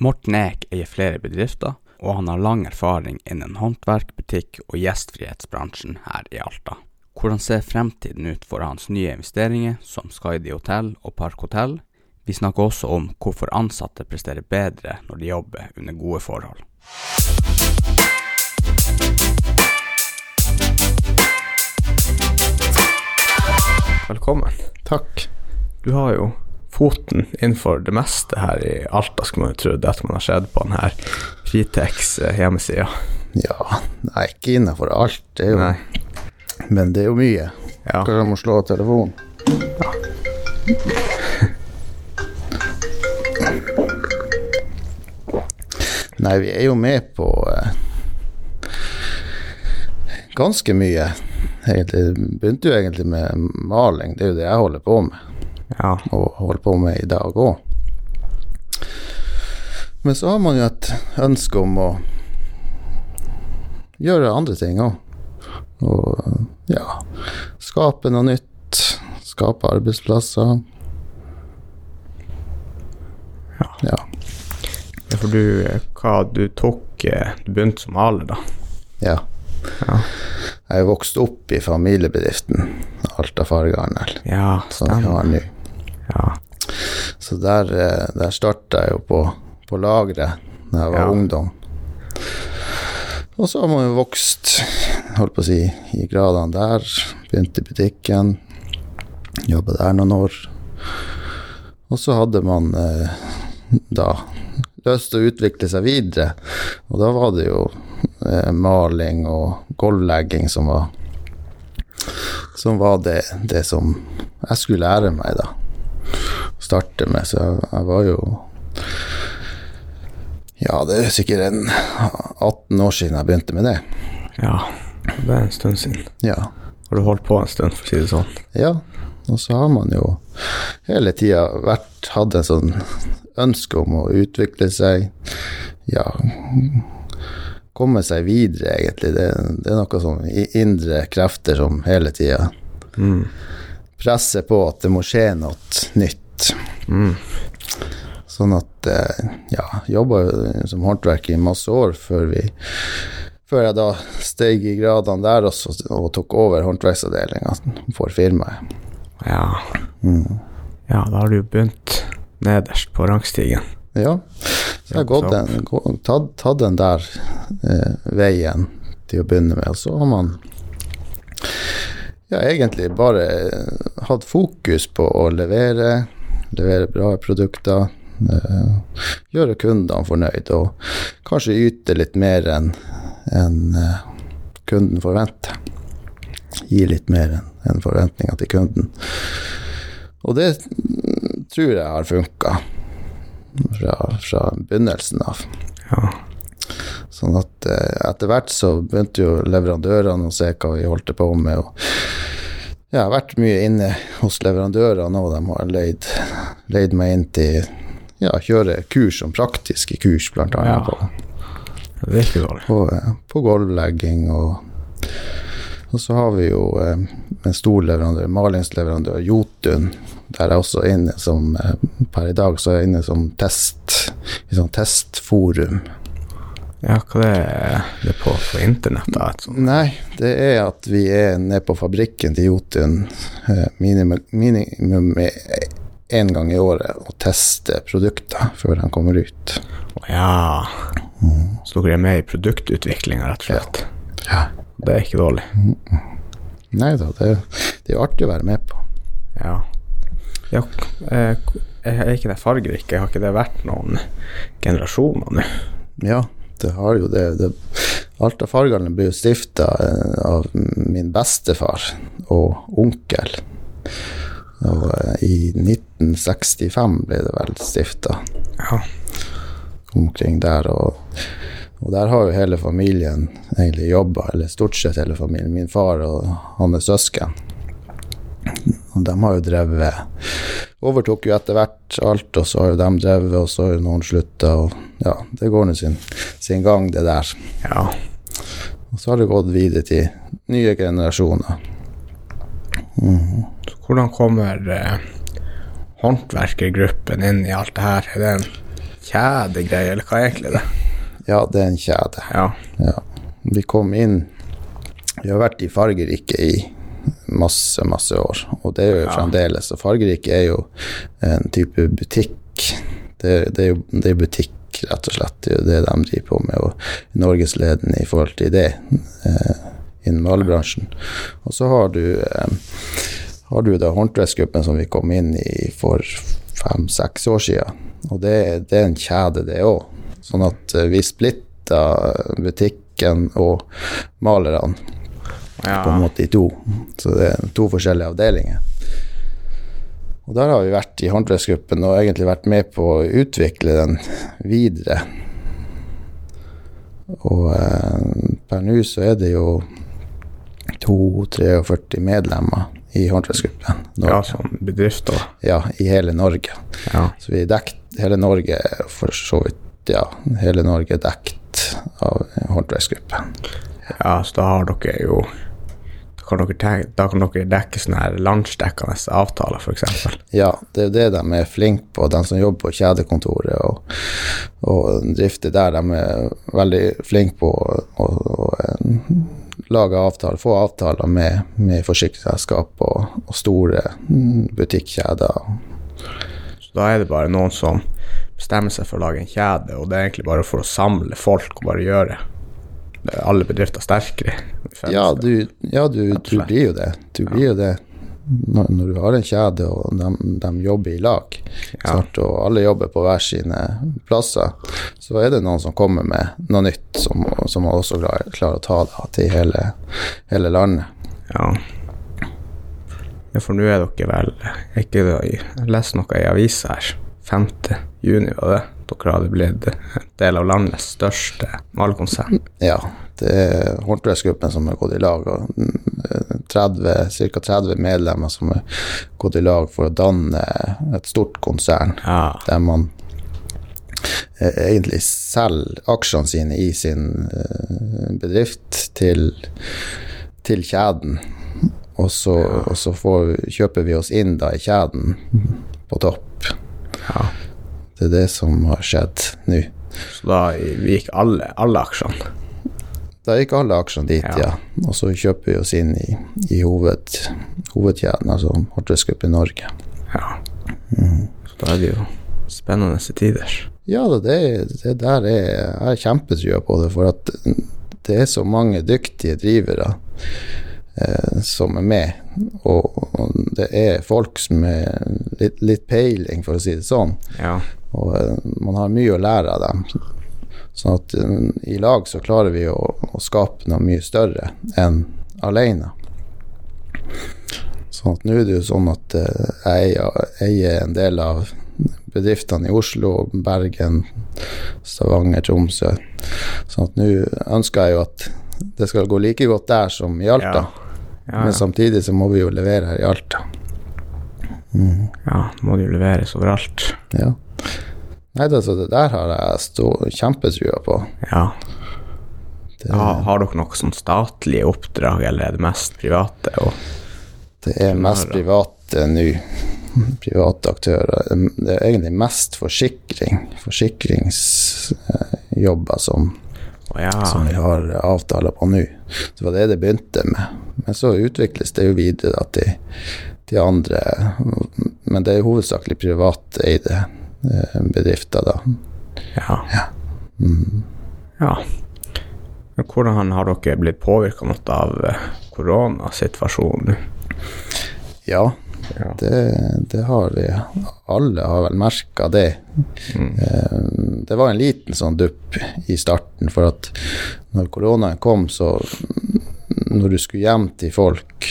Morten Eek eier flere bedrifter, og han har lang erfaring innen håndverk, butikk og gjestfrihetsbransjen her i Alta. Hvordan ser fremtiden ut for hans nye investeringer, som Skaidi hotell og Park hotell? Vi snakker også om hvorfor ansatte presterer bedre når de jobber under gode forhold. Velkommen. Takk. Du har jo foten innenfor det meste her i Alta, skulle man jo tro, etter man har sett på denne Fritex eh, hjemmesida. Ja, nei, ikke innafor alt, det er jo. Men det er jo mye. Ja. Kanskje jeg må slå av telefonen. Nei, vi er jo med på eh, ganske mye. Egentlig begynte jo egentlig med maling, det er jo det jeg holder på med. Ja. og holder på med i dag òg. Men så har man jo et ønske om å gjøre andre ting òg. Og ja Skape noe nytt. Skape arbeidsplasser. Ja. Ja. For du, hva du tok eh, Du begynte som maler, da? ja. Ja. Jeg er vokst opp i familiebedriften Alta Fargehandel, Ja, som vi har nå. Ja. Så der, eh, der starta jeg jo på, på lageret da jeg var Ja. ungdom. Og så har man jo vokst, holdt på å si, i gradene der. Begynte i butikken, jobba der noen år. Og så hadde man eh, da lyst til å utvikle seg videre, og da var det jo eh, maling og gulvlegging som var som var det, det som jeg skulle lære meg, da starte med, så jeg, jeg var jo Ja, det er sikkert en 18 år siden jeg begynte med det. ja. Det er en stund siden. Ja. Har du holdt på en stund, for å si det sånn? ja. Og så har man jo hele tida hatt en sånn ønske om å utvikle seg. Ja Komme seg videre, egentlig. Det, det er noe sånn indre krefter som hele tida Mm. presser på at det må skje noe nytt. Mm. Sånn at eh, ja, jobba som håndverker i masse år før vi før jeg da steg i gradene der også og tok over håndverksavdelinga for firmaet. Ja. Ja, da har du begynt nederst på rangstigen. Ja, så jeg har gått den, tatt, tatt den der eh, veien til å begynne med, og så har man ja, egentlig bare eh, hatt fokus på å levere, levere bra produkter, eh, gjøre kundene fornøyd, og kanskje yte litt mer enn enn, eh, kunden forventer. Gi litt mer enn forventninga til kunden. Og det tror jeg har funka fra, fra begynnelsen av. Ja. Sånn at eh, etter hvert så begynte jo leverandørene å se hva vi holdt på med. Og jeg har vært mye inne hos leverandørene, og de har leid, leid meg inn til ja, kjøre kurs som praktiske kurs, blant annet Ja. er ikke dårlig. på, eh, på gulvlegging. Og, og så har vi jo eh, en stor leverandør, malingsleverandør, Jotun. Der er jeg også inne som eh, Per i dag så er jeg inne som test, i sånn testforum. Ja, hva det er det på, på internett? da? Nei, det er at vi er nede på fabrikken til Jotun eh, minimum, minimum én gang i året og tester produkter før de kommer ut. Å Ja. Så dere er med i produktutviklinga, rett og slett? Ja. Det er ikke dårlig. Nei da, det, det er jo artig å være med på. Ja. ja eh, er ikke det fargerike? Har ikke det vært noen generasjoner nå? Ja, det har jo det. det Alta Fargane ble jo stifta av min bestefar og onkel. Og eh, i 1965 ble det vel stifta. Ja. omkring der. Og, og der har jo hele familien egentlig jobba, eller stort sett hele familien. Min far og hans søsken. Og de har jo drevet Overtok jo etter hvert alt, og så har jo de drevet, og så har jo noen slutta, og ja, det går nå sin, sin gang, det der. ja. Og så har det gått videre til nye generasjoner. Mm. hvordan kommer eh, håndverkergruppen inn i alt det her? Er det en kjedegreie, eller hva er egentlig det? Ja, det er en kjede. Ja. Ja. Vi kom inn Vi har vært i Fargerike i masse, masse år, og det er jo fremdeles. Og Fargerike er jo en type butikk. Det, det er jo det er butikk, rett og slett. Det er jo det de driver på med, og norgesledende i forhold til det eh, innen malbransjen. Og så har du eh, har du da håndverksgruppen som vi kom inn i for fem-seks år siden. Og det, det er en kjede, det òg. Sånn at eh, vi splitta butikken og malerne ja. på en måte i to. Så det er to forskjellige avdelinger. Og der har vi vært i håndverksgruppen og egentlig vært med på å utvikle den videre. Og eh, per nå så er det jo 2-43 medlemmer i håndverksgruppen. ja, som bedrift da. Ja, i hele Norge. Ja. Så vi er dekt hele Norge for så vidt Ja, hele Norge er dekt av håndverksgruppen. ja, så da har dere jo kan dere, da kan dere dekke sånne her landsdekkende avtaler, f.eks. Ja, det er jo det de er flinke på, de som jobber på kjedekontoret og, og drifter der. De er veldig flinke på å, å, å eh, lage avtaler, få avtaler med, med forsikringsselskap og, og store butikkjeder. Så da er det bare noen som bestemmer seg for å lage en kjede, og det er egentlig bare for å samle folk og bare gjøre det alle bedrifter sterkere. Ja, du, ja, du, du blir jo det. Du blir jo det når, når du har en kjede og de, de jobber i lag, sant, og alle jobber på hver sine plasser, så er det noen som kommer med noe nytt som, som man også klarer, klarer å ta da, til hele, hele landet. Ja. for nå er dere vel ikke Jeg leste noe i avisa her. 5. juni var det. Dere hadde blitt del av landets største malekonsern. Ja, det er håndverksgruppen som har gått i lag, og 30, ca. 30 medlemmer som har gått i lag for å danne et stort konsern. Ja. der man eh, egentlig selger aksjene sine i sin eh, bedrift til, til kjeden. Og så, og så får, kjøper vi oss inn da i kjeden på topp. ja. Det er det som har skjedd nå. Så da gikk alle, alle aksjene. Da gikk alle aksjene dit, Ja. ja. Og så kjøper vi oss inn i, i hoved, hovedkjeden, altså i Norge. Ja. Så da er det jo spennende tider. Ja, det, det der er jeg har kjempetrua på det, for at det er så mange dyktige drivere eh, som er med. Og, og det er folk som er litt, litt peiling, for å si det sånn. Ja. Og eh, man har mye å lære av dem. Sånn at eh, i lag så klarer vi å, å skape noe mye større enn alene. Sånn at nå er det jo sånn at eh, jeg eier, en del av bedriftene i Oslo, Bergen, Stavanger, Tromsø. Sånn at nå ønsker jeg jo at det skal gå like godt der som i Alta. Ja, Men ja. samtidig så må vi jo levere her i Alta. Ja, må det jo leveres overalt. Ja. Nei, det, det der har jeg kjempetrua på. Ja. Det, ja. Har dere noe sånn statlige oppdrag, eller er det mest private? Og, det er mest private nå. Private aktører. Det er egentlig mest forsikring. Forsikringsjobber som, Oh, ja, som vi har avtaler på nå. Det var det det begynte med. Men så utvikles det jo videre at til, til andre Men det er hovedsakelig privateide eh, bedrifter, da. ja. Mm. ja. Hvordan har dere blitt påvirka noe av eh, koronasituasjonen? Ja, Ja. det, det har vi. Alle har vel merka det. Mm. Eh, Det var en liten sånn dupp i starten, for at når koronaen kom, så Når du skulle hjem til folk,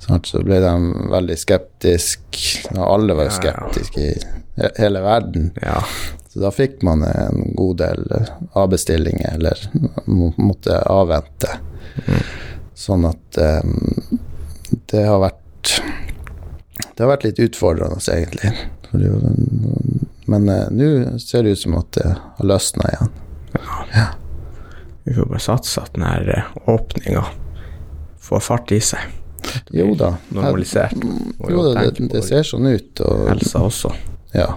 så ble de veldig skeptiske. Ja, alle var jo Ja, ja. skeptiske i hele verden. ja. Så da fikk man en god del eh, avbestillinger, eller må- måtte avvente. Sånn at um, det har vært Det har vært litt utfordrende, egentlig. Er jo- Men uh, nå ser det ut som at det har løsna igjen. Vi får bare satse at denne åpninga får fart i seg. Jo da. Normalisert. Og Jo det, det, det ser sånn ut. Og, helsa også. ja.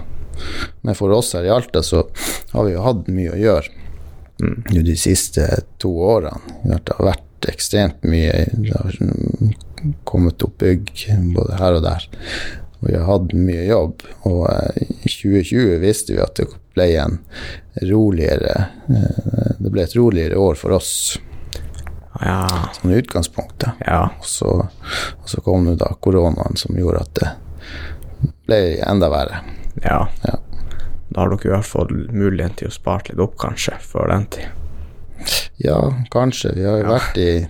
Men for oss her i Alta så har vi jo hatt mye å gjøre Mm. de siste to årene. Det har vært ekstremt mye. Det har kommet opp bygg både her og der. Og vi har hatt mye jobb. Og eh, i 2020 visste vi at det ble en roligere eh, Det ble et roligere år for oss, Ja. Sånn utgangspunktet. Ja. Og så, og så kom det da koronaen som gjorde at det ble enda verre. Ja. Ja. Da har dere i hvert fall muligheten til å spare litt opp, kanskje, før den tid. Ja, kanskje. Vi har jo Ja. vært i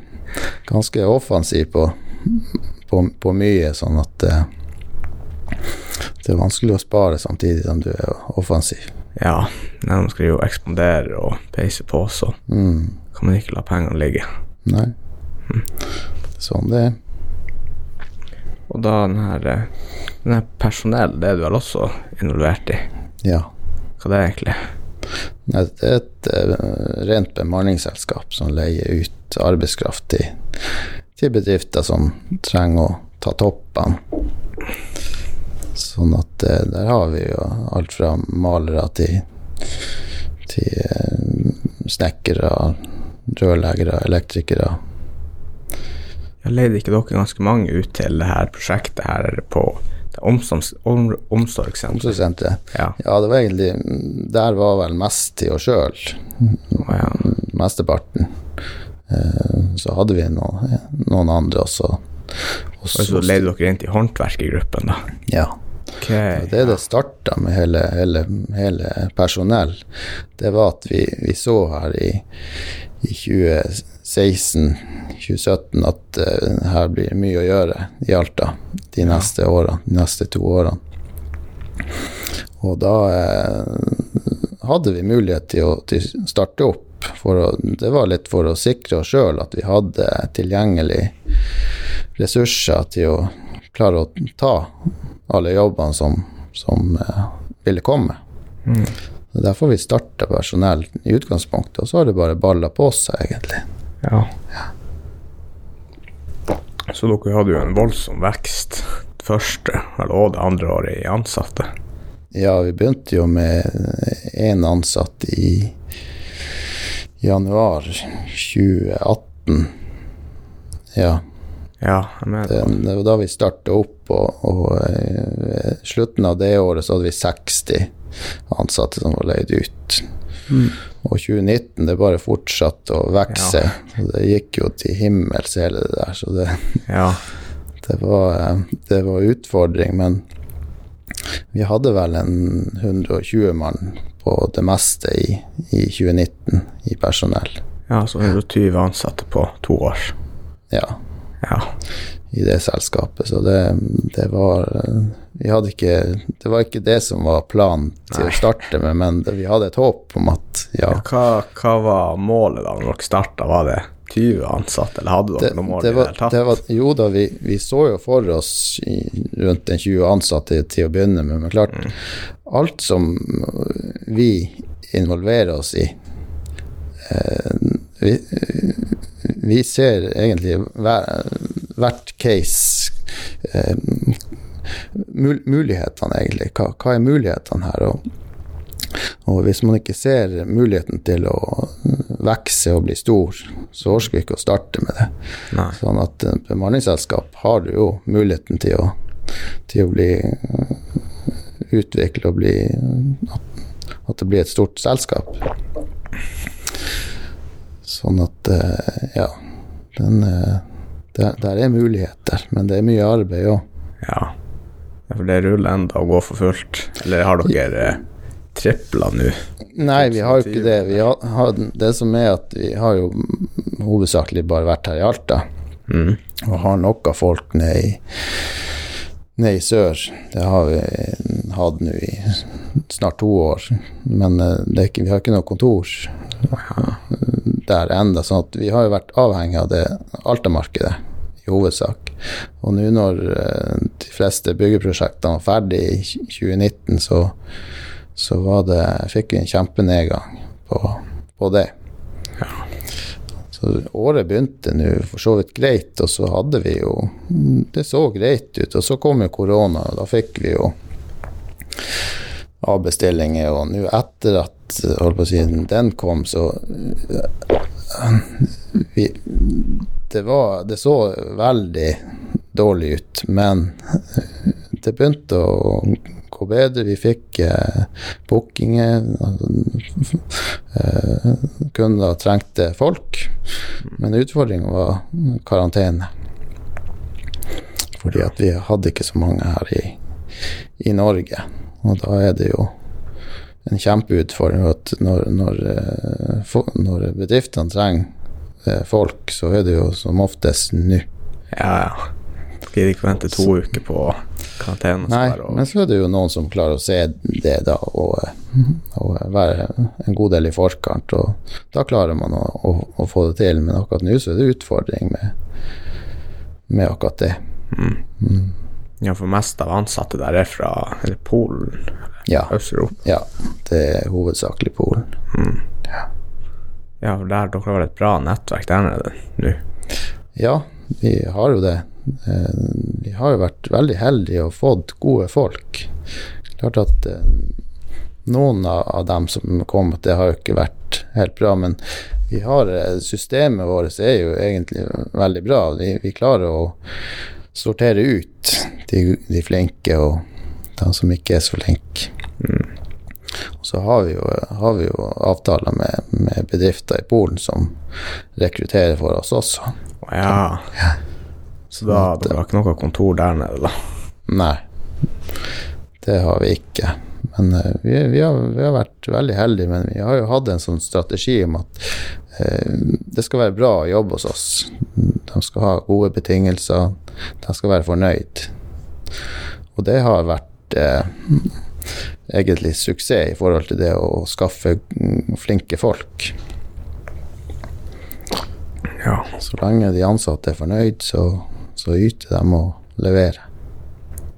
ganske offensiv på, på, på mye, sånn at uh, det er vanskelig å spare samtidig som du er offensiv. Ja, når man skal jo ekspandere og peise på, så Mm. kan man ikke la pengene ligge. Nei. Sånn det er. Og da den her, eh, den her personell, det er du vel også involvert i? Ja. Hva det er egentlig? Nei, Det er et eh, rent bemanningsselskap som leier ut arbeidskraft til, til bedrifter som trenger å ta toppene. Sånn at eh, der har vi jo alt fra malere til, til snekkere, rørleggere, elektrikere. Jeg leide ikke dere ganske mange ut til det her prosjektet her på omsorgs, om, omsorgssenteret? Omsorgssenteret. Ja. Ja, det var egentlig Der var vel mest til oss sjøl, Oh, ja. mesteparten. Eh, Så hadde vi noen, noen andre også. Og Og så leide dere inn til håndverkergruppen, da. Ja. Okay, Det ja. det starta med hele, hele, hele personell. Det var at vi, vi så her i, i 2016-2017 at uh, her blir det mye å gjøre i Alta de neste årene, de neste to årene. Og da uh, hadde vi mulighet til å til starte opp. Å, det var litt for å sikre oss sjøl at vi hadde tilgjengelig ressurser til å klare å ta alle jobbene som, som uh, ville komme. Mm. Det er derfor vi starta personell i utgangspunktet, og så har det bare balla på seg, egentlig. Ja. Så dere hadde jo en voldsom vekst det første eller også det andre året i ansatte. Ja, vi begynte jo med én ansatt i januar 2018. Ja, Ja, det var da vi starta opp, og, og eh, slutten av det året så hadde vi 60 ansatte som var leid ut. Mm. Og 2019, det bare fortsatte å vokse. Og det gikk jo til himmels, hele det der. Så det, Ja. det, var, eh, det var utfordring. Men vi hadde vel en 120 mann på det meste i, i 2019 i personell. ja, så 120 ansatte på to år. Ja, Ja. i det selskapet. Så det, det var eh, Vi hadde ikke Det var ikke det som var planen til Nei. å starte med, men det, vi hadde et håp om at ja, Hva, hva var målet da når dere starta? Var det 20 ansatte, eller hadde dere noe mål det i det var, hele tatt? det var, jo da, vi, vi så jo for oss i, rundt en 20 ansatte til å begynne med, men klart, Mm. alt som vi involverer oss i eh, vi, vi ser egentlig hver, hvert case eh, mul, Mulighetene, egentlig. Hva, hva er mulighetene her? Og, og hvis man ikke ser muligheten til å vokse og bli stor, så orker vi ikke å starte med det. Nei. Sånn at et bemanningsselskap har du jo muligheten til å, til å bli utvikle og bli at, det blir et stort selskap. Sånn at eh, ja, den, eh, der, der er muligheter, men det er mye arbeid òg. Ja. Ja. For det ruller enda og går for fullt. Eller har dere eh, tripla nå? Nei, vi har jo ikke det. Vi har, har, det som er at vi har jo hovedsakelig bare vært her i Alta. Mm. og har nok av folk nede i, ned i sør. Det har vi hatt nå i snart to år. Men eh, det ikke, vi har ikke noe kontor der ennå. sånn at vi har jo vært avhengig av det Alta-markedet i hovedsak. Og nå når eh, de fleste byggeprosjektene var ferdig i 2019, så, så var det, fikk vi en kjempenedgang på, på det. Så året begynte nå for så vidt greit, og så hadde vi jo Det så greit ut, og så kom jo korona, og da fikk vi jo avbestillinger, og nå etter at holdt på å si, den kom, så eh, vi, det, var, det så veldig dårlig ut, men det begynte å gå bedre. Vi fikk eh, bookinger. Eh, kunder trengte folk, men utfordringen var karantene. Fordi at vi hadde ikke så mange her i, i Norge. Og da er det jo en kjempeutfordring at når, når, eh, når bedriftene trenger folk, så er det jo som oftest nå. Ja, ja. Gidder ikke vente to uker på karantene. Nei, og... men så er det jo noen som klarer å se det da, og, og være en god del i forkant. Og da klarer man å, å, å få det til, men akkurat nå så er det utfordring med, med akkurat det. Mm. Mm. Ja, for mest av ansatte der er fra eller Polen? Ja. Østeuropa? Ja, det er hovedsakelig Polen. Mm. Ja. Ja, for der dere har et bra nettverk der nede nå? Ja, vi har jo det. Eh, vi har jo vært veldig heldige og fått gode folk. Klart at eh, noen av dem som kom, det har jo ikke vært helt bra, men vi har eh, systemet vårt er jo egentlig veldig bra. Vi, vi klarer å sortere ut de, de, flinke og de som ikke er så flinke. Mm. Så har vi jo, har vi jo avtaler med, med, bedrifter i Polen som rekrutterer for oss også. Ja. ja. Så da det var ikke noe kontor der nede, da? Nei, det har vi ikke. Men uh, vi, vi, har, vi, har, vært veldig heldige, men vi har jo hatt en sånn strategi om at uh, det skal være bra å jobbe hos oss. De skal ha gode betingelser, de skal være fornøyd. Og det har vært uh, egentlig suksess i forhold til det å skaffe flinke folk. Ja. Så lenge de ansatte er fornøyd, så så yter de og leverer.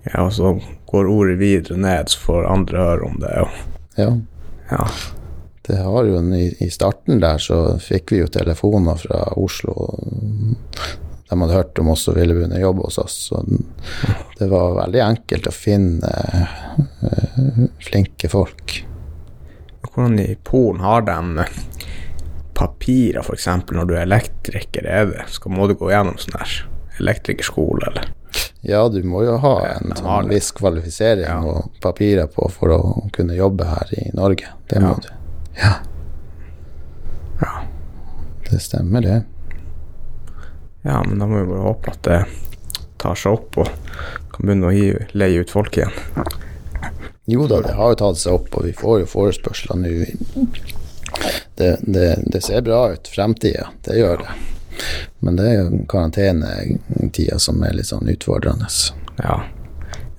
Ja, og så går ordet videre ned, så får andre høre om det. Ja. ja. Det har jo i, I starten der så fikk vi jo telefoner fra Oslo. De hadde hørt om oss og ville begynne å jobbe hos oss. Så det var veldig enkelt å finne uh, flinke folk. Hvordan i Polen har de papirer, f.eks. når du er elektriker? Er det? Skal, må du gå gjennom sånn her? elektrikerskole, eller? Ja, du må jo ha en sånn viss kvalifisering ja. og papirer på for å kunne jobbe her i Norge. Det må ja. du. Ja. ja. Det stemmer, det. Ja, men da må vi bare håpe at det tar seg opp og kan begynne å leie ut folk igjen. Jo da, det har jo tatt seg opp, og vi får jo forespørsler nå. Det, det, det, ser bra ut, fremtida. Det gjør det. Men det er jo karantenetida som er litt sånn utfordrende. Ja,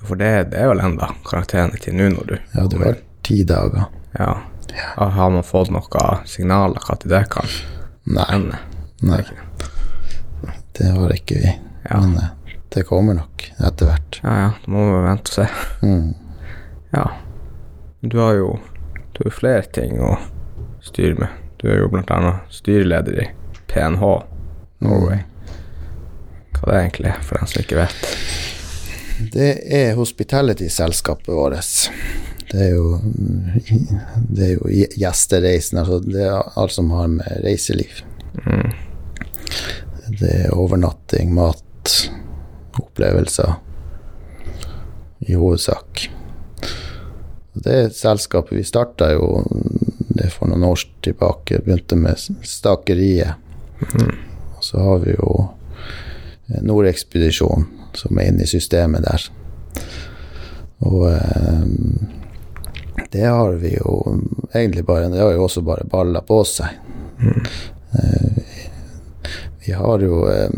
for det, det er vel enda karantenetid nå når du Ja, det var ti dager. Ja. ja. Har man fått noen signaler når det kan Nei. Nei. Det har ikke vi. Ja. Men eh, det kommer nok etter hvert. Ja, ja. Da må vi vente og se. Mm. Ja. Du har jo du har flere ting å styre med. Du er jo blant annet styreleder i PNH. Norway. Hva det egentlig er, for den som ikke vet? Det er hospitality-selskapet vårt. Det er jo, det er jo gjestereisen, altså det er alt som har med reiseliv. Mm. Det er overnatting, mat, opplevelser i hovedsak. Det selskapet vi starta jo det for noen år tilbake. Begynte med stakeriet. Mm. Og så har vi jo Nordekspedisjonen, som er inne i systemet der. Og eh, det har vi jo egentlig bare Det har jo også bare balla på seg. Mm. Eh, vi har jo eh,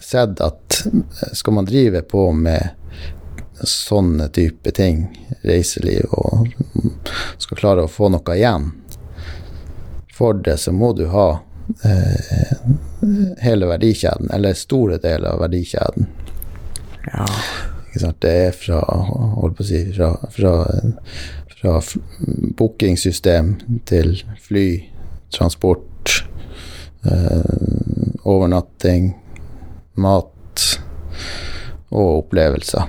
sett at eh, skal man drive på med sånne type ting, reiseliv, og skal klare å få noe igjen for det, så må du ha eh, hele verdikjeden, eller store deler av verdikjeden. Ja. Det er fra, holdt på å si, fra, fra, fra bookingsystem til fly, transport, overnatting, mat og opplevelser.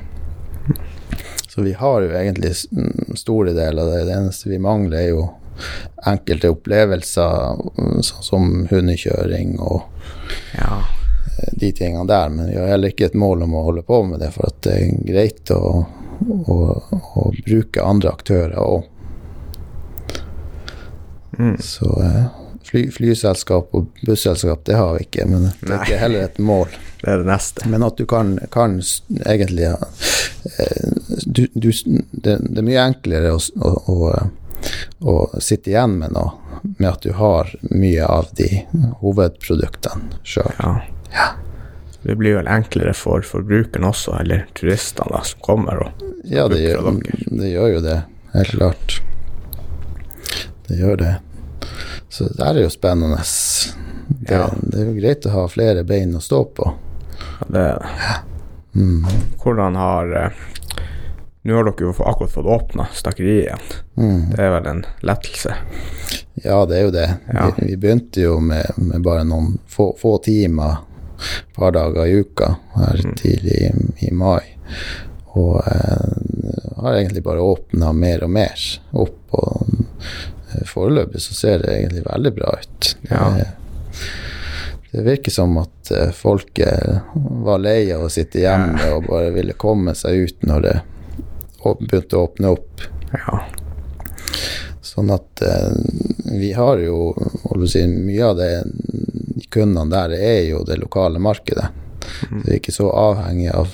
Så vi har jo egentlig mm, store deler av det. Det eneste vi mangler, er jo enkelte opplevelser, sånn som hundekjøring og Ja. eh, de tingene der. Men vi har heller ikke et mål om å holde på med det, for at det er greit å, å, å bruke andre aktører òg. Mm. Så eh, fly, flyselskap og busselskap, det har vi ikke, men det er heller et mål. Det er det neste. Men at du kan, kan egentlig ja, eh, du, du, det, det er mye enklere å, å, å, å sitte igjen med noe med at du har mye av de hovedproduktene sjøl. Ja. Det blir vel enklere for forbrukeren også, eller turistene som kommer og Ja, det gjør, det gjør jo det, helt klart. Det gjør det. Så det der er jo spennende. Det, Ja. det er jo greit å ha flere bein å stå på. Ja, det er det. Mm. Hvordan har eh, Nå har dere jo akkurat fått åpna stakkeriet igjen. Mm. Det er vel en lettelse. Ja, det er jo det. Ja. Vi, vi begynte jo med, med bare noen få, få timer, et par dager i uka her Mm. tidlig i, i mai. Og eh, har egentlig bare åpna mer og mer opp. Og foreløpig så ser det egentlig veldig bra ut. Ja. Det, det virker som at eh, folk eh, var lei av å sitte hjemme og bare ville komme seg ut når det begynte å åpne opp. Ja. Sånn at eh, vi har jo si, Mye av det kundene der er jo det lokale markedet. Så vi er ikke så avhengig av,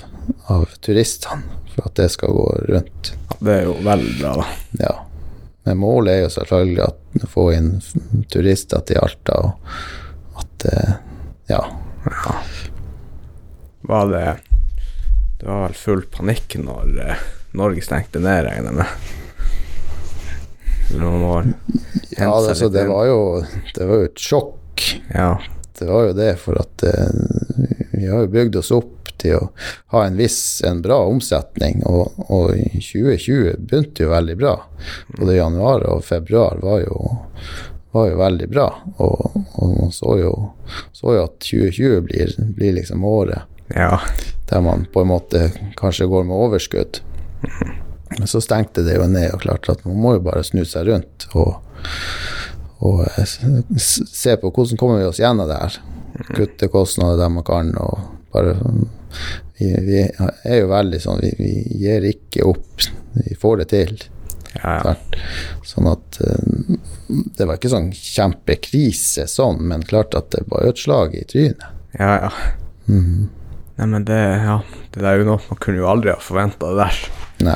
av turistene for at det skal gå rundt. Det er jo veldig bra, da. Ja. Men målet er jo selvfølgelig at få inn turister til Alta, og at eh, Ja. Ja. Var det Det var vel full panikk når eh, Norge stengte ned, regner jeg med. Noen år. Ja, altså, det var jo Det var jo et sjokk. Ja. Det var jo det, for at eh, vi har jo bygd oss opp til å ha en viss, en bra omsetning, og, og 2020 begynte jo veldig bra. Både januar og februar var jo, var jo veldig bra, og, og man så jo, så jo at 2020 blir, blir liksom året Ja. der man på en måte kanskje går med overskudd. Men så stengte det jo ned, og klart at man må jo bare snu seg rundt og, og eh, se på hvordan kommer vi oss gjennom det her. Kutte kostnader der man kan, og bare Vi, vi er jo veldig sånn Vi, vi gir ikke opp. Vi får det til. Ja, ja. Sånn at eh, Det var ikke sånn kjempekrise sånn, men klart at det var jo et slag i trynet. ja, ja. Mhm. Nei, men det, ja, det der er jo noe man kunne jo aldri ha forventa det der. Nei.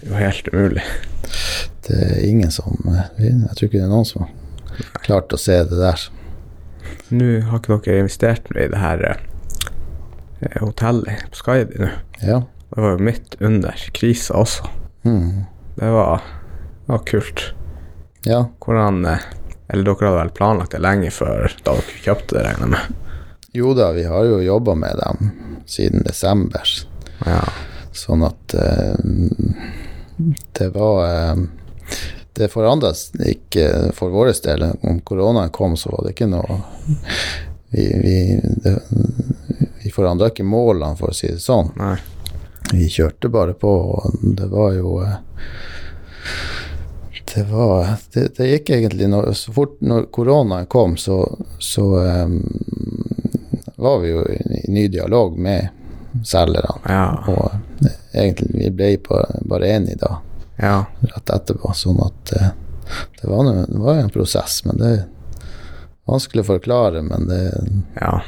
Det er jo helt umulig. Det er ingen som eh, Jeg tror ikke det er noen som klart å se det der. Nå har ikke dere investert i det her eh, hotellet på Skaidi nå. Ja. Det var jo midt under krisa også. Mm. Det var, det var kult. Ja. Hvordan eh, Eller dere hadde vel planlagt det lenge før da dere kjøpte det, regner jeg med? Jo da, vi har jo jobba med dem siden desember, Ja. sånn at eh, det var eh, Det forandra ikke for vår del. Om koronaen kom, så var det ikke noe Vi, vi, det, vi forandra ikke målene, for å si det sånn. Nei. Vi kjørte bare på, og det var jo eh, Det var Det, det gikk egentlig når, Så fort når koronaen kom, så, så um, var vi jo i, i ny dialog med selgerne. Ja. Og eh, egentlig vi ble på, bare enige da, ja. rett etterpå. Sånn at eh, det det var jo en prosess, men det er vanskelig å forklare, men det Ja.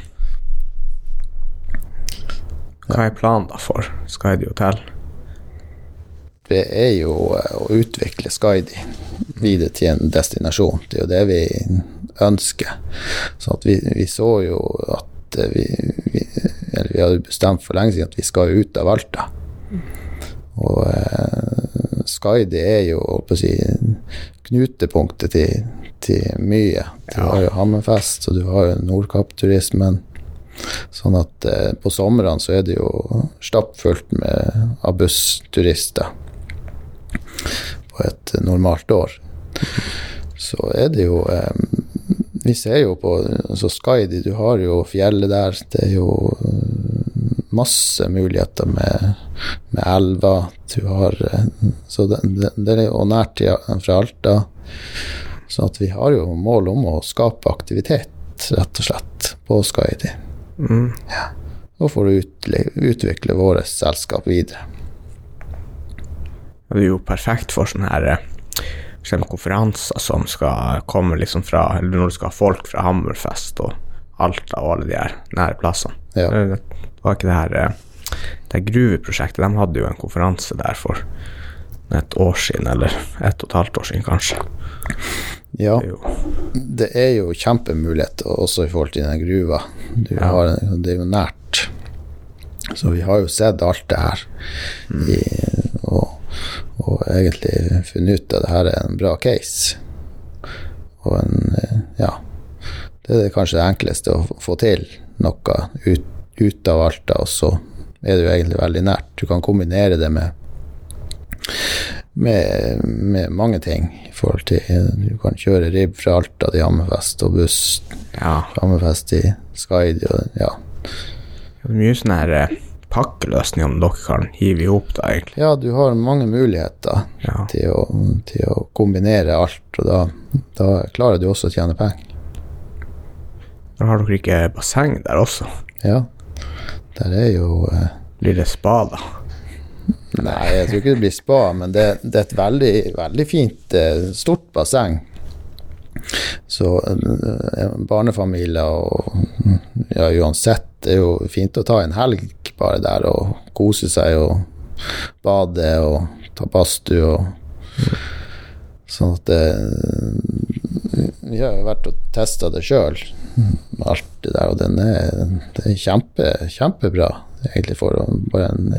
Hva er planen da for Skaidi hotell? det er jo eh, å utvikle Skaidi videre til en destinasjon. Det er jo det vi ønsker. Så vi, vi så jo at eh, vi, vi Eller vi hadde bestemt for lenge siden at vi skal ut av Alta. Og eh, det er jo å si, knutepunktet til, til mye. Du Ja. har jo Hammerfest, og du har jo Nordkapp-turismen. Sånn at eh, på somrene så er det jo stappfullt med av bussturister på et normalt år. Så er det jo eh, Vi ser jo på altså Skaidi, du har jo fjellet der. Det er jo eh, masse muligheter med med elver. Du har eh, Så det, det, det er jo nært fra Alta. Så at vi har jo mål om å skape aktivitet, rett og slett, på Skaidi. Mm. Og for å utvikle, vårt selskap videre. Det er jo perfekt for sånne her eh, for konferanser som skal komme liksom fra Eller når du skal ha folk fra Hammerfest og Alta og alle de her nære plassene. Ja. Det var ikke det her eh, Det her gruveprosjektet, de hadde jo en konferanse der for et år siden, eller et og et halvt år siden, kanskje. Ja, Det er jo det kjempemulighet også i forhold til den gruva. Du Ja. har, det er jo nært. Så vi har jo sett alt det her. I, og, og egentlig funnet ut at det her er en bra case. Og en eh, Ja. Det er kanskje det enkleste å få til noe ut, ut av Alta, og så er det jo egentlig veldig nært. Du kan kombinere det med med, med mange ting i forhold til Du kan kjøre ribb fra Alta til Hammerfest og buss Ja. fra Hammerfest til Skaidi ja. Det er mye sånne her eh, pakkeløsninger om dere kan hive i hop, da, egentlig. Ja, du har mange muligheter Ja. til å, til å kombinere alt, og da, da klarer du også å tjene penger. Da har dere ikke basseng der også. Ja. Der er jo eh, Blir det spa, da? Nei, jeg tror ikke det blir spa, men det, det er et veldig, veldig fint, eh, stort basseng. Så eh, barnefamilier og ja, uansett, det er jo fint å ta en helg bare der og kose seg og bade og ta badstue og Sånn at det Vi har jo vært og testa det sjøl, alt det der, og den er, det er kjempe, kjempebra egentlig for å bare en,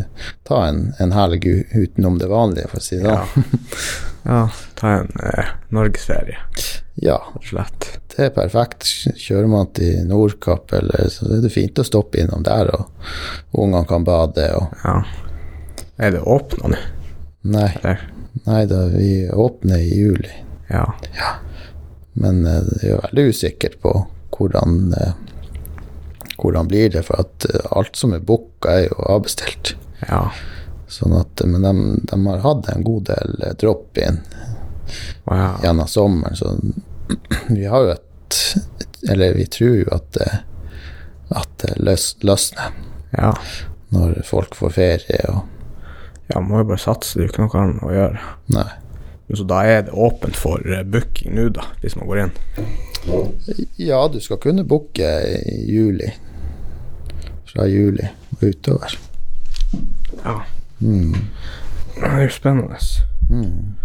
ta en, en helg utenom det vanlige, for å si det Ja. sånn. ja ta en eh, norgesferie, Ja, rett og slett. det er perfekt. Kjører man til Nordkapp, eller, så er det fint å stoppe innom der, og ungene kan bade. Og, Ja. Er det åpna nå, nei, eller? nei da, vi åpner i juli. Ja. Men eh, det er jo veldig usikkert på hvordan, eh, hvordan blir det, for at eh, alt som er booka, er jo avbestilt. Ja. Sånn at, men de, de har hatt en god del eh, drop-in wow. gjennom sommeren, så vi har jo et, Eller vi tror jo at det, at det løs, løsner ja. når folk får ferie og Ja, må jo bare satse, det er jo ikke noe annet å gjøre. Nei. Så da er det åpent for eh, booking nå, da, hvis man går inn? Ja, du skal kunne booke i juli. Fra juli og utover. Ja. Mm. Det er jo spennende. Mm.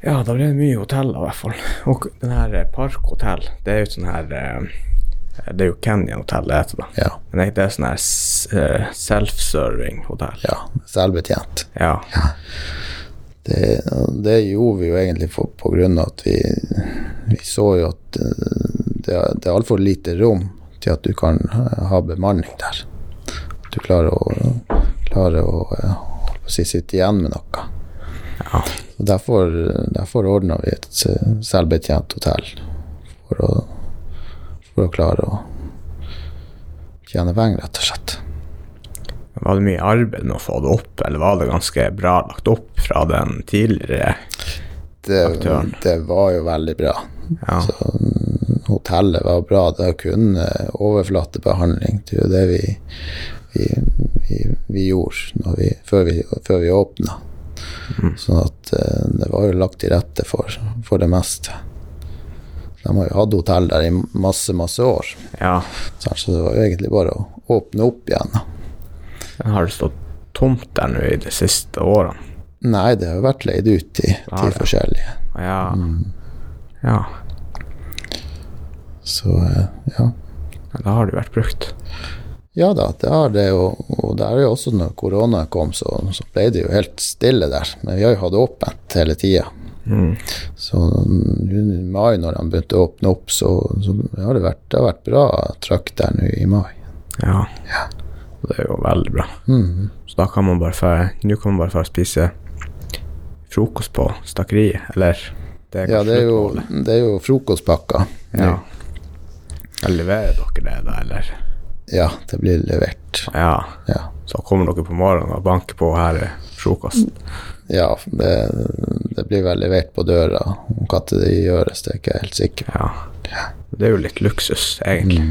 Ja, da blir det mye hoteller, i hvert fall. Og den her Parkhotell, det er jo sånn her eh, Det er jo Kenyan-hotell det heter, da. Ja. Men det er sånn her eh, self-serving hotell. ja. Selvbetjent. Ja. Det, det gjorde vi jo egentlig på grunn av at vi, vi så jo at eh, det, er- det er altfor lite rom til at du kan eh, ha bemanning der. At du klarer å, klarer å eh, å si, sitte igjen med noe. ja. Og derfor, derfor ordna vi et eh, selvbetjent hotell for å, for å klare å tjene penger, rett og slett. Var det mye arbeid med å få det opp, eller var det ganske bra lagt opp fra den tidligere? Det, Aktøren. det var jo veldig bra. Ja. Så, mm, hotellet var bra. Det kunne kun eh, overflatebehandling. Det er jo det vi, vi, vi, vi gjorde vi, før vi, før vi åpna. Mm. Sånn at eh, det var jo lagt til rette for, for det meste. De har jo hatt hotell der i masse, masse år. ja. Så så det var jo egentlig bare å åpne opp igjen. Den har stått tomt der nå i de siste årene? Nei, det har jo vært leid ut til, Ja, til ja. forskjellige. Ja. Mm. ja. Så eh, ja. Ja, Da har det jo vært brukt. Ja da, det har det, og, og det er jo også når korona kom, så, så ble det jo helt stille der. Men vi har jo hatt åpent hele tida. Mm. Så i mai, når de begynte å åpne opp, så, så har det vært, det har vært bra trøkk der nå i mai. Ja. Og Det er jo veldig bra. Mm. Så da kan man bare få Nå kan man bare få spise frokost på Stakkeriet, eller det Ja, det er, jo, det er jo frokostpakka. Ja. Jeg leverer dere det, da, eller? Ja, det blir levert. Ja. Ja. Så kommer dere på morgenen og banker på her er frokost. Ja, det, det blir vel levert på døra. Om når det gjøres, det er ikke jeg helt sikker på. Ja. Det er jo litt luksus, egentlig.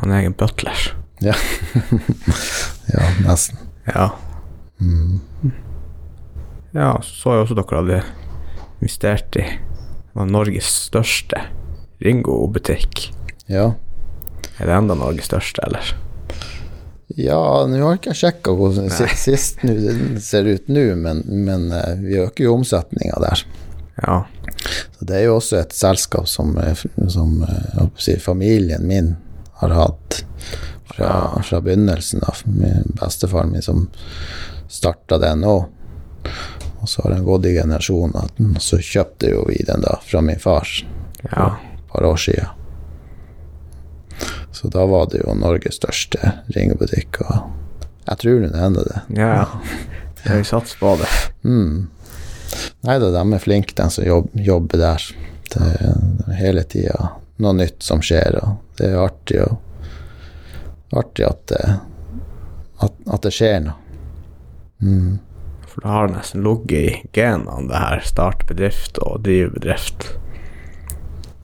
Han er egen butler. Ja. ja, nesten. Ja. Ja, så har jo også dere hadde investert i Norges største Ringo-butikk. Ja. Er det enda Norges største, eller? Ja, nå har ikke jeg sjekka hvordan det sist det ser ut nå, men, men eh, vi øker jo omsetninga der. Ja. Så det er jo også et selskap som, eh, som eh, jeg si, familien min har hatt fra, fra begynnelsen av. Min bestefaren min som starta den òg. Og så har den gått i generasjoner. Så kjøpte jo vi den da fra min far Ja. et par år siden. Så da var det jo Norges største ringebutikk, og jeg tror det ennå det. Ja, ja. Jeg satser på det. Mm. Nei da, de er flinke, de som jobb, jobber der. Er, det er hele tida noe nytt som skjer, og det er artig, og, artig at, det, at, at det skjer noe. Mm. For det har nesten ligget i genene, det her. Starte bedrift og drive bedrift.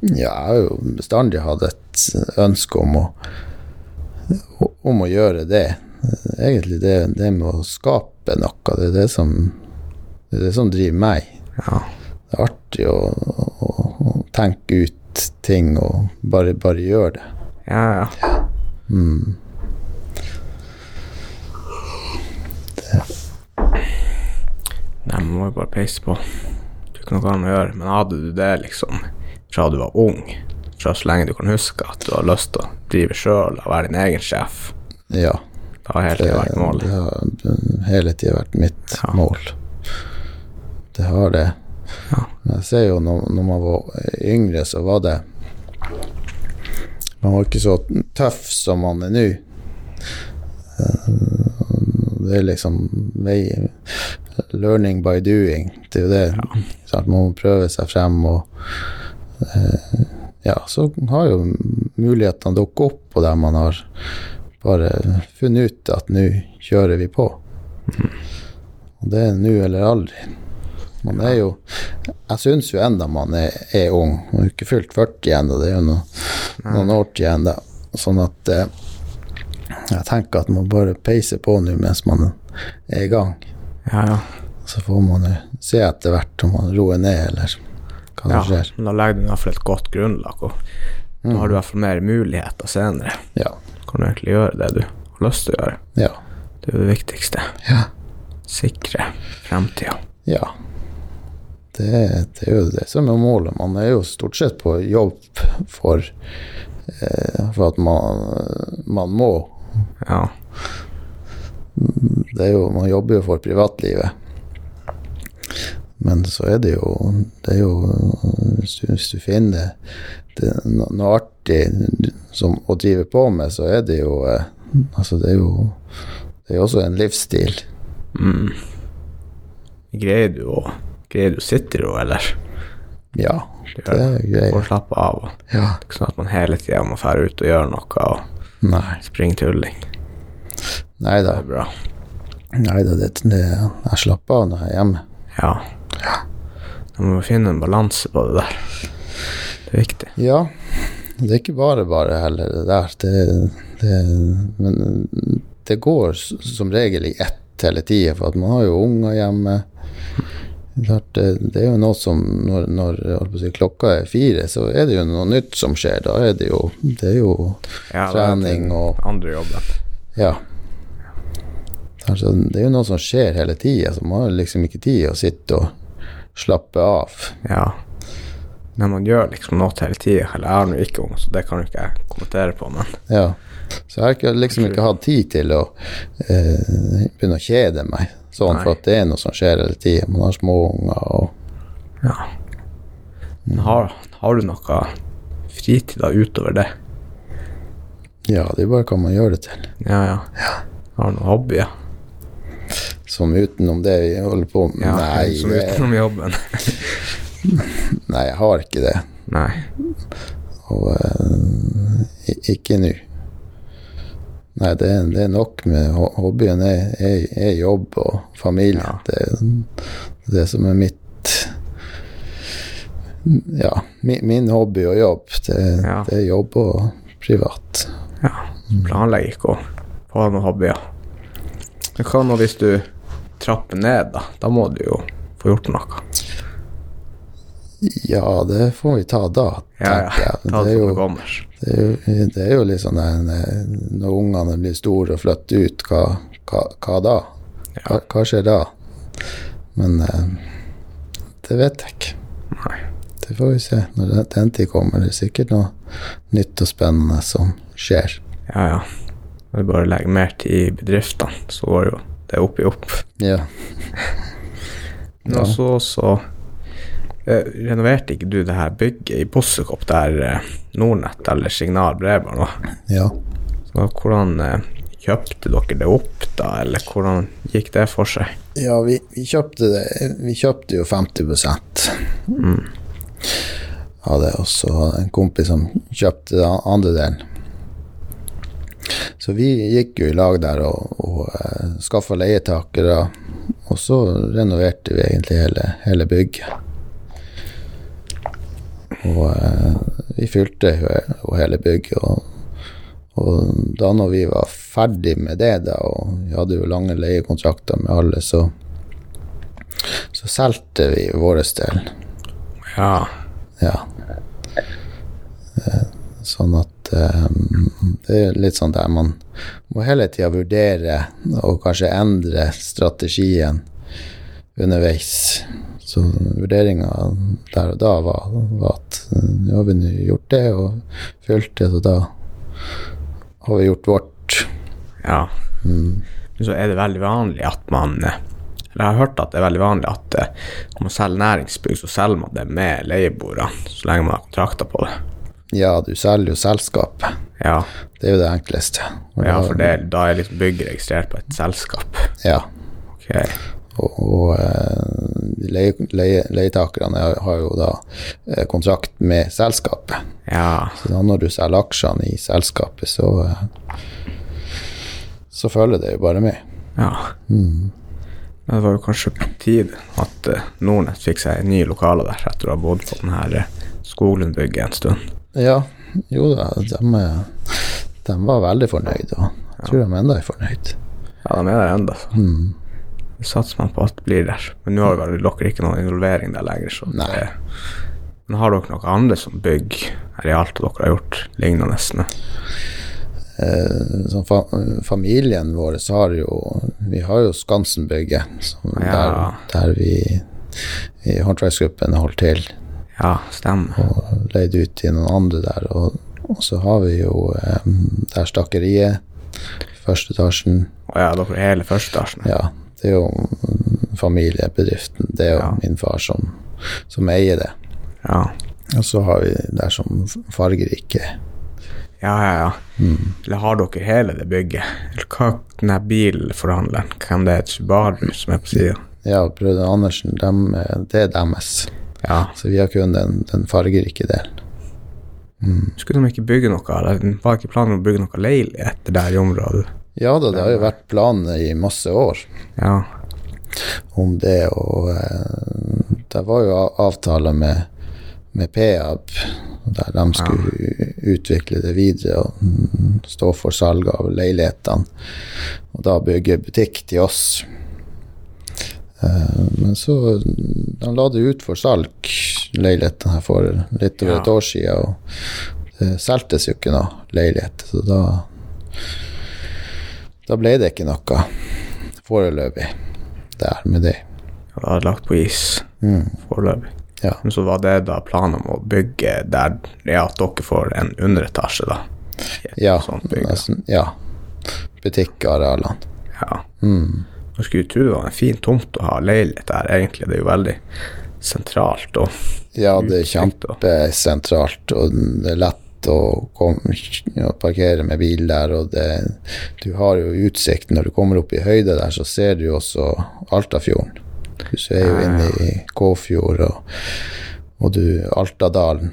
Ja, jeg har jo bestandig hatt et ønske om å, om å gjøre det. Egentlig det, det med å skape noe, det er det som, det er det som driver meg. Ja. Det er artig å, å, å tenke ut ting og bare, bare gjøre det. Ja, ja. Mm. Nei, man må jo bare peise på. Det er ikke noe annet å gjøre. Men hadde du det liksom fra du var ung, fra så lenge du kan huske at du har lyst til å drive sjøl og være din egen sjef, Ja. det har hele tida vært målet? Det har hele tida vært mitt Ja. mål. Det har det. Ja. Jeg ser jo når, når man var yngre, så var det Man var ikke så tøff som man er nå. Eh, Det er liksom Learning by doing. Det er jo det. Sant? Man må prøve seg frem og eh, Ja, så har jo mulighetene dukket opp, og der man har bare funnet ut at nå kjører vi på. Og det er nå eller aldri. Man er jo Jeg syns jo enda man er, er ung. Man jo ikke fylt 40 ennå, det er jo noe, noen år til ennå. Sånn at eh, jeg tenker at man bare peiser på nå mens man er i gang. Ja, ja. Så får man jo se etter hvert om man roer ned, eller hva som ja. skjer. Men da legger du i hvert fall et godt grunnlag, og da har du i hvert fall mer muligheter senere. Ja. Kan du egentlig gjøre det du har lyst til å gjøre. Ja. Det er jo det viktigste. Ja. Sikre fremtida. ja. Det, det er jo det som er målet. Man er jo stort sett på jobb for, eh, for at man, man må. Ja. Det er jo, man jobber jo for privatlivet. Men så er det jo, det er jo Hvis du, finner det, no- noe artig som, å drive på med, så er det jo eh, Altså, det er jo Det er jo også en livsstil. Mm. Greier du å Greier du sitter ro, eller? Ja, Det det er Får Og slappe av. Ja. Ikke sånn at man hele tida må fære ut og gjøre noe og Nei. springe tulling. Nei Det er bra. Nei da, det, det, jeg slapper av når jeg er hjemme. Ja. Da må finne en balanse på det der. Det er viktig. Ja, det er ikke bare bare heller det der. Det, det, men det går som regel i ett hele tida, for at man har jo unger hjemme. Klart, det, er jo noe som Når, når si, klokka er fire, så er det jo noe nytt som skjer. Da er det jo, det er jo Ja, trening og Andre jobber. Ja. Altså, det er jo noe som skjer hele tida, så man har liksom ikke tid å sitte og slappe av. Ja. Men man gjør liksom noe hele tida. Eller jeg har nå ikke unger, så det kan jo ikke jeg kommentere på, men Ja. Så jeg har liksom ikke hatt tid til å eh, begynne å kjede meg, sånn, Nei. for at det er noe som skjer hele tida. Man har småunger og ja. Men har, har du noe fritid da utover det? Ja, det er bare hva man gjør det til. Ja, ja. Har du noen hobbyer? Som utenom det vi holder på med. Ja, nei, som utenom jobben? nei, jeg har ikke det. Nei. Og uh, ikke nå. Nei, det, er- det er nok med ho- hobbyen er, er, er jobb og familie. Ja. Det er det som er mitt Ja, min, min hobby og jobb. Det, Ja. det er jobb og privat. Ja. Planlegger ikke å få noen hobbyer. Men hva nå hvis du trapper ned, da? Da må du jo få gjort noe. Ja, det får vi ta da, Ja, ja. jeg. Ta Det det jo det er, jo, det er jo litt sånn der, Når ungene blir store og flytter ut, hva, hva, hva da? Hva, hva skjer da? Men eh, det vet jeg ikke. Nei. Det får vi se når den- tid kommer. Det er sikkert noe nytt og spennende som skjer. Ja, ja. Når du bare legger mer tid i bedriftene, så går jo det opp i opp. Ja. Men også, så eh, renoverte ikke du det her bygget i Bossekopp der eh, Nordnett eller Signal Bredbånd var? ja. Så hvordan eh, kjøpte dere det opp da, eller hvordan gikk det for seg? Ja, vi, vi kjøpte det Vi kjøpte jo 50 Mm. av det, og så en kompis som kjøpte den andre delen. Så vi gikk jo i lag der og, og skaffa leietakere, og så renoverte vi egentlig hele, hele bygget. Og eh, vi fylte jo hele bygget, og, og da når vi var ferdig med det, da, og vi hadde jo lange leiekontrakter med alle, så så solgte vi vår del. Ja, Ja. Eh, Sånn at um, det er litt sånn der man må hele tida vurdere og kanskje endre strategien underveis. Så vurderinga der og da var, var at eh, nå har vi nå gjort det og fulgt det, så da har vi gjort vårt. ja. Men så er det veldig vanlig at man eh, eller Jeg har hørt at det er veldig vanlig at eh, når man selger næringsbygg, så selger man det med leieboerne, så lenge man har kontrakter på det. Ja, du selger jo selskapet. Ja, Det er jo det enkleste. Og ja for det, da er liksom bygget registrert på et selskap. Ja. Ok, Og, og eh, leie, leie, leietakerne har, jo da eh, kontrakt med selskapet. ja, Så da når du selger aksjene i selskapet, så eh, så følger det jo bare med. ja. Men det var jo kanskje på tide at Nordnett fikk seg nye lokaler der, etter å ha bodd på den her Skoglundbygget en stund. Ja, jo da, de, de var veldig fornøyd, og jeg tror de enda er fornøyd. Ja, de er der ennå. Mm. Satser man på at det blir der. Men nå har vel dere ikke noen involvering der lenger. Så Nei. det, men har dere noe andre som bygg her i Alta dere har gjort lignende? Eh, som fa familien vår så har jo Vi har jo Skansenbygget, som Ja. der, der vi i håndverksgruppen holder til. Ja, stemmer. og leid ut til noen andre der. Og, og så har vi jo eh, der stakkeriet, første etasjen. Å ja, dere er hele første etasjen. Ja, det er jo mm, familiebedriften. Det er jo Ja. min far som, som eier det. Ja, Og så har vi der som fargerike. ja, ja. ja. Mm. Eller har dere hele det bygget? Eller hva denne bilforhandleren, hvem det er, et Subaru som er på sida? Ja, brødre Andersen, dem, det er deres. Ja. Så vi har kun den, den fargerike delen. Skulle de ikke bygge noe, eller var ikke planen å bygge noe leilighet der i området? Ja da, det har jo vært planer i masse år. Ja, om det, og eh, det var jo avtaler med, med Peab, der de skulle utvikle det videre og mm, stå for salg av leilighetene, og da bygge butikk til oss. Eh, men så de la det ut for salg, leilighetene her for litt over Ja. et år siden, og det solgtes jo ikke noe leilighet, så da da ble det ikke noe foreløpig der med det. Det var lagt på is Mm. foreløpig. Ja. Men så var det da planen om å bygge der ja, at dere får en underetasje, da. Ja, sånt bygg, da. nesten, ja. Butikkarealene. Ja. Mm. Man skulle tro det var en fin tomt å ha leilighet der, egentlig. Det er jo veldig sentralt og Ja, det er kjempesentralt, og det er lett å kom, og parkere med bil der, og det, du har jo utsikt. Når du kommer opp i høyde der, så ser du jo også Altafjorden. Du ser jo inn i Kåfjord og, og du Altadalen.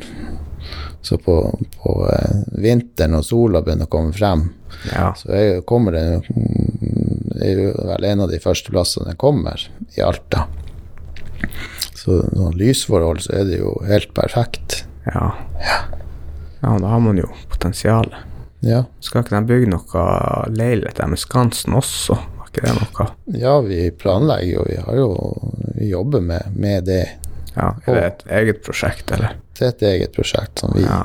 Så på, på eh, vinteren når sola begynner å komme frem, Ja. så er, kommer det mm, er jo vel en av de første plassene den kommer, i Alta. Så sånn lysforhold så er det jo helt perfekt. Ja. ja, da har man jo potensial. Ja, Skal ikke de bygge noe leilighet der med Skansen også? Var ikke det noe? ja vi planlegger jo, vi har jo vi jobber med, med det. Ja, Er det et eget prosjekt, eller? Det er et eget prosjekt som vi, Ja.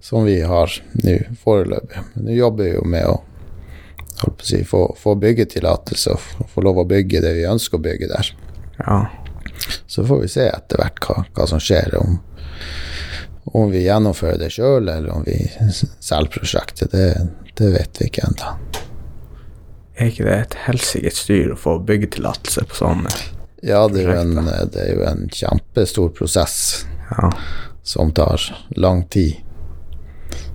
som vi har nå foreløpig. Men nå jobber vi jo med å holdt på å si, få, få byggetillatelse og få lov å bygge det vi ønsker å bygge der. ja. Så får vi se etter hvert hva, hva som skjer, om, om vi gjennomfører det sjøl, eller om vi selger prosjektet. Det, det vet vi ikke ennå. Er ikke det et helsikes styr å få byggetillatelse på sånne Ja, det er, en, det er jo en kjempestor prosess Ja. som tar lang tid.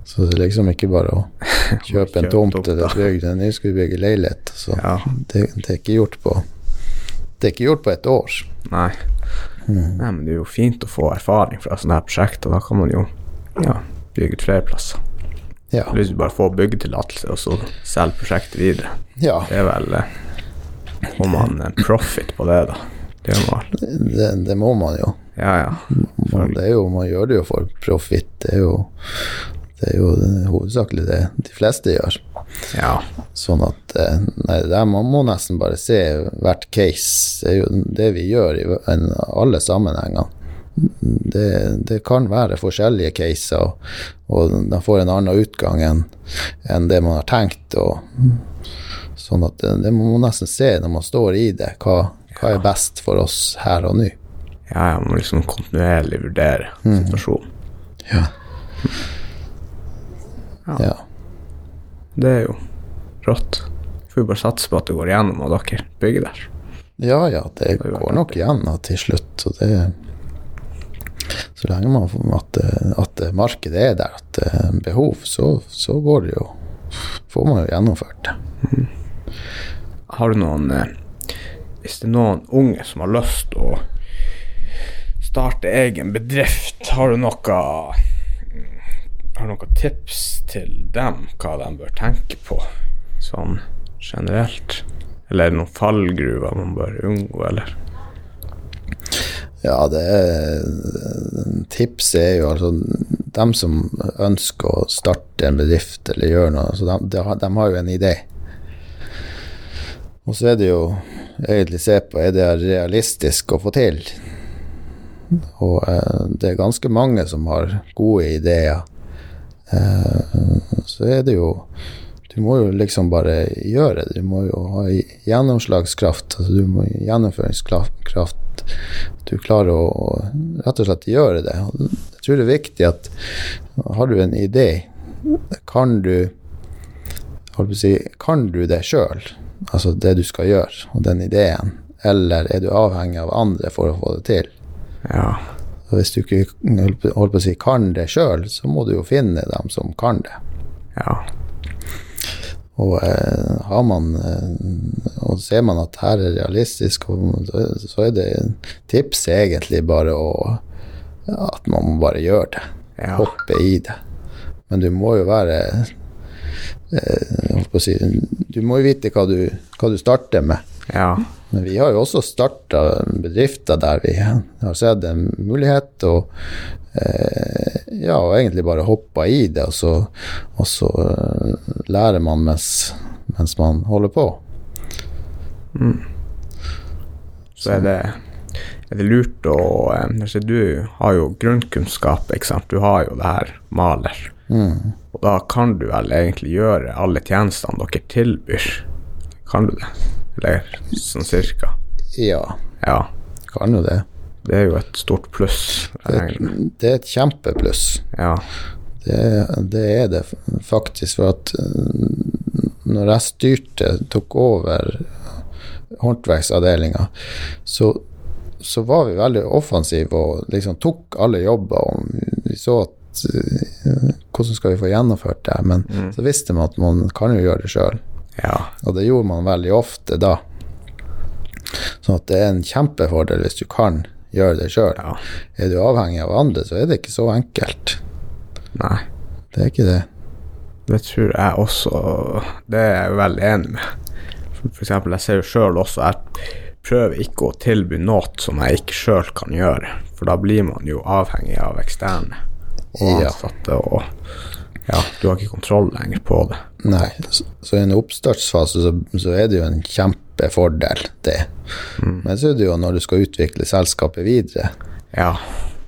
Så det er liksom ikke bare å kjøpe en tomt eller bygge en ny, skal vi bygge leilighet. Så ja. det, det er ikke gjort på Det er ikke gjort på et år. Nei. Mm. Nei, men det er jo fint å få erfaring fra sånne her prosjekter. Da kan man jo ja, bygge ut flere plasser. Ja. Hvis du bare får byggetillatelse, og så selger prosjektet videre. ja Det er vel eh, Får man profit på det, da? Det man det, det må man jo. Ja, ja. Man, det jo. man gjør det jo for profit. Det er jo, det er jo hovedsakelig det de fleste gjør. Ja. Sånn at eh, Nei, det der man må nesten bare se hvert case. Det er jo det vi gjør i en- alle sammenhenger. Det, det kan være forskjellige caser, og, og de får en annen utgang enn en det man har tenkt. Og, sånn at det, det må man nesten se når man står i det. Hva, hva er best for oss her og nå? ja, jeg må liksom kontinuerlig vurdere situasjonen. Ja. ja. Det er jo rått. Får vi bare satse på at det går igjennom, og dere bygger der. Ja, ja, det det går nok igjen da, til slutt. Så, det, så lenge man at, eh, at eh, markedet er der, at det er behov, så, så går det jo Får man jo gjennomført det. Har du noen eh, Hvis det er noen unge som har lyst å starte egen bedrift, har du noe Har noen tips til dem hva de bør tenke på, sånn generelt? Eller er det noen fallgruver man bør unngå, eller? Ja, det er Tipset er jo altså dem som ønsker å starte en bedrift eller gjøre noe, så de, de, de har jo en idé. Og så er det jo egentlig se på er det realistisk å få til. Og eh, det er ganske mange som har gode ideer. Eh, så er det jo Du må jo liksom bare gjøre det. Du må jo ha gjennomslagskraft. Altså du må gjennomføringskraft. Du klarer å rett og slett gjøre det. Jeg tror det er viktig at har du en idé, kan du si, kan du det sjøl, altså det du skal gjøre, og den ideen, eller er du avhengig av andre for å få det til? Ja. Hvis du ikke holdt på å si, kan det sjøl, så må du jo finne dem som kan det. Ja. Og eh, har man eh, Og ser man at her er realistisk, så, så er det tips egentlig bare å At man må bare gjøre det. Ja. Hoppe i det. Men du må jo være eh, holdt på å si, Du må jo vite hva du, hva du starter med. Ja. Men vi har jo også starta bedrifter der vi har sett en mulighet, og eh, ja, og egentlig bare hoppa i det, og så, og så uh, lærer man mens, mens man holder på. Så er det, er det lurt å eh, altså Du har jo grunnkunnskap, ikke sant. Du har jo det her maler. Mm. Og da kan du vel egentlig gjøre alle tjenestene dere tilbyr. Kan du det? Eller sånn cirka. Ja, Ja. kan jo det. Det er jo et stort pluss. Det, det er et kjempepluss. Ja. Det, det er det faktisk, for at eh, når jeg styrte, tok over håndverksavdelinga, så, så var vi veldig offensive og liksom tok alle jobber. Og vi så at eh, hvordan skal vi få gjennomført det? Men så visste man at man kan jo gjøre det sjøl, ja. og det gjorde man veldig ofte da. Sånn at det er en kjempefordel hvis du kan gjøre det sjøl. Ja. Er du avhengig av andre, så er det ikke så enkelt. Nei. Det er ikke det. Det tror jeg også Det er jeg veldig enig med. For, eksempel, jeg ser jo sjøl også Jeg prøver ikke å tilby noe som jeg ikke sjøl kan gjøre, for da blir man jo avhengig av eksterne og Ja. ansatte, og ja, du har ikke kontroll lenger på det. Nei, så så i en oppstartsfase så, så er det jo en kjempefordel, det. Men så er det jo når du skal utvikle selskapet videre, Ja,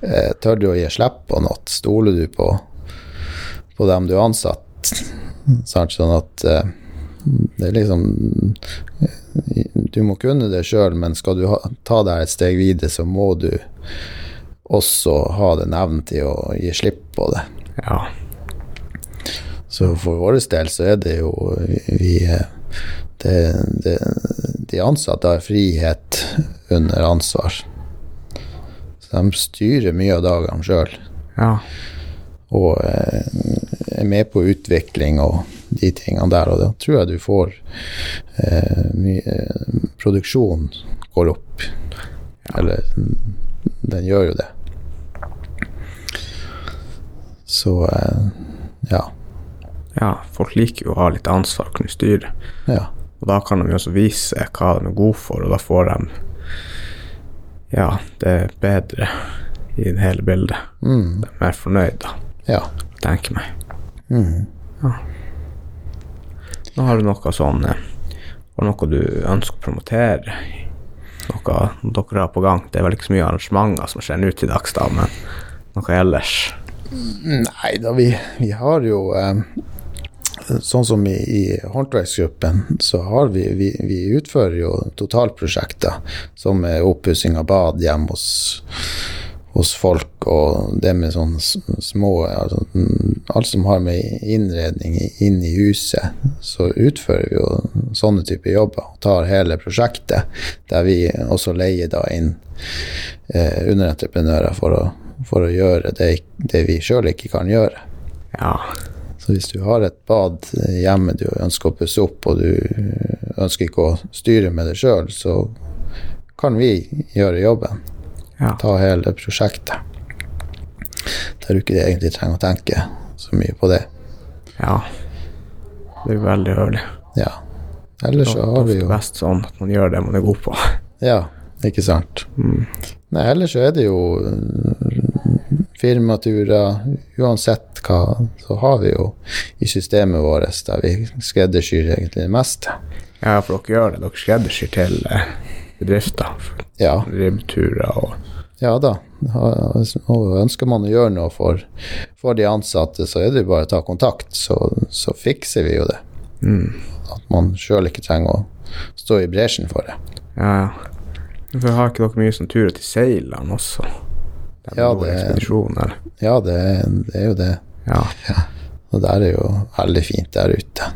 eh, tør du å gi slipp på noe? Stoler du på, på dem du har ansatt? Sånn at eh, det er liksom Du må kunne det sjøl, men skal du ha, ta deg et steg videre, så må du også ha den evnen til å gi slipp på det. ja, Så for vår del så er det jo vi det, det, De ansatte har frihet under ansvar. Så de styrer mye av dagene sjøl. ja, Og eh, er med på utvikling og de tingene der. Og da tror jeg du får eh, mye Produksjonen går opp. Eller den gjør jo det. Så eh, ja. Ja. Folk liker jo å ha litt ansvar og kunne styre. Ja. Og da kan de jo også vise hva de er gode for, og da får de Ja, det er bedre i det hele bildet. Mm, De er mer fornøyd, da, ja. tenker meg. Mm. Nå har du noe sånn eh, Har noe du ønsker å promotere? Noe dere har på gang? Det er vel ikke så mye arrangementer som skjer nå til dags, da, men noe ellers? Nei da, vi, vi har jo eh, Sånn som i, i håndverksgruppen, så har vi, vi Vi utfører jo totalprosjekter som er oppussing av bad hjemme hos, hos folk, og det med sånne små altså, Alt som har med innredning inn i huset, så utfører vi jo sånne typer jobber. Og tar hele prosjektet, der vi også leier da inn eh, underentreprenører for å, for å gjøre det, det vi sjøl ikke kan gjøre. Ja. Så hvis du har et bad hjemme du ønsker å pusse opp, og du ønsker ikke å styre med det sjøl, så kan vi gjøre jobben. Ja. Ta hele prosjektet. Der du ikke egentlig trenger å tenke så mye på det. ja. Det er veldig høvelig. Ja. Ellers så har vi Det jo er best sånn at man gjør det man er god på. Ja, ikke sant. Mm. Nei, ellers så er det jo firmaturer, uansett hva, så har vi jo i systemet vårt der vi skreddersyr egentlig det meste. Ja, for dere gjør det. Dere skreddersyr til eh, bedrifter. Ja, Ribbturer og ja da. Og ønsker man å gjøre noe for, for de ansatte, så er det jo bare å ta kontakt, så, så fikser vi jo det. mm. At man sjøl ikke trenger å stå i bresjen for det. Ja, ja. Hvorfor har ikke dere mye sånn turer til Seiland også? Det er Ja, det- ekspedisjon. Ja, det, det er jo det. Ja. Og der er jo veldig fint der ute.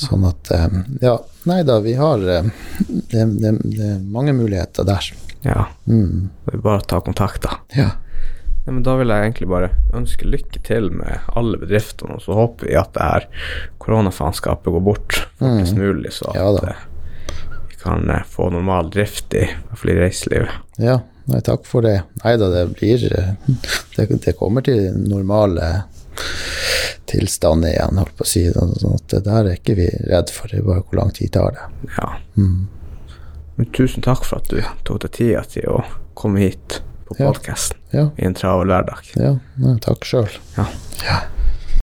Sånn at eh, Ja, nei da, vi har eh, det, det, det er mange muligheter der. ja. Mm. Det er bare å ta kontakt, da. Ja. Nei, men da vil jeg egentlig bare ønske lykke til med alle bedriftene, og så håper vi at det her koronafaenskapet går bort fortest mulig, så at Mm. Ja eh, vi kan få normal drift i, i hvert fall i reiselivet. ja. Nei, takk for det. Nei da, det blir det, det kommer til normale tilstander igjen, holdt på å si. Sånn at det der er ikke vi redd for, det er bare hvor lang tid tar det. Ja. Mm. Men tusen takk for at du tok deg tida til å komme hit på Ja. Ja, i en travel hverdag. ja nei, takk sjøl. Ja. Ja.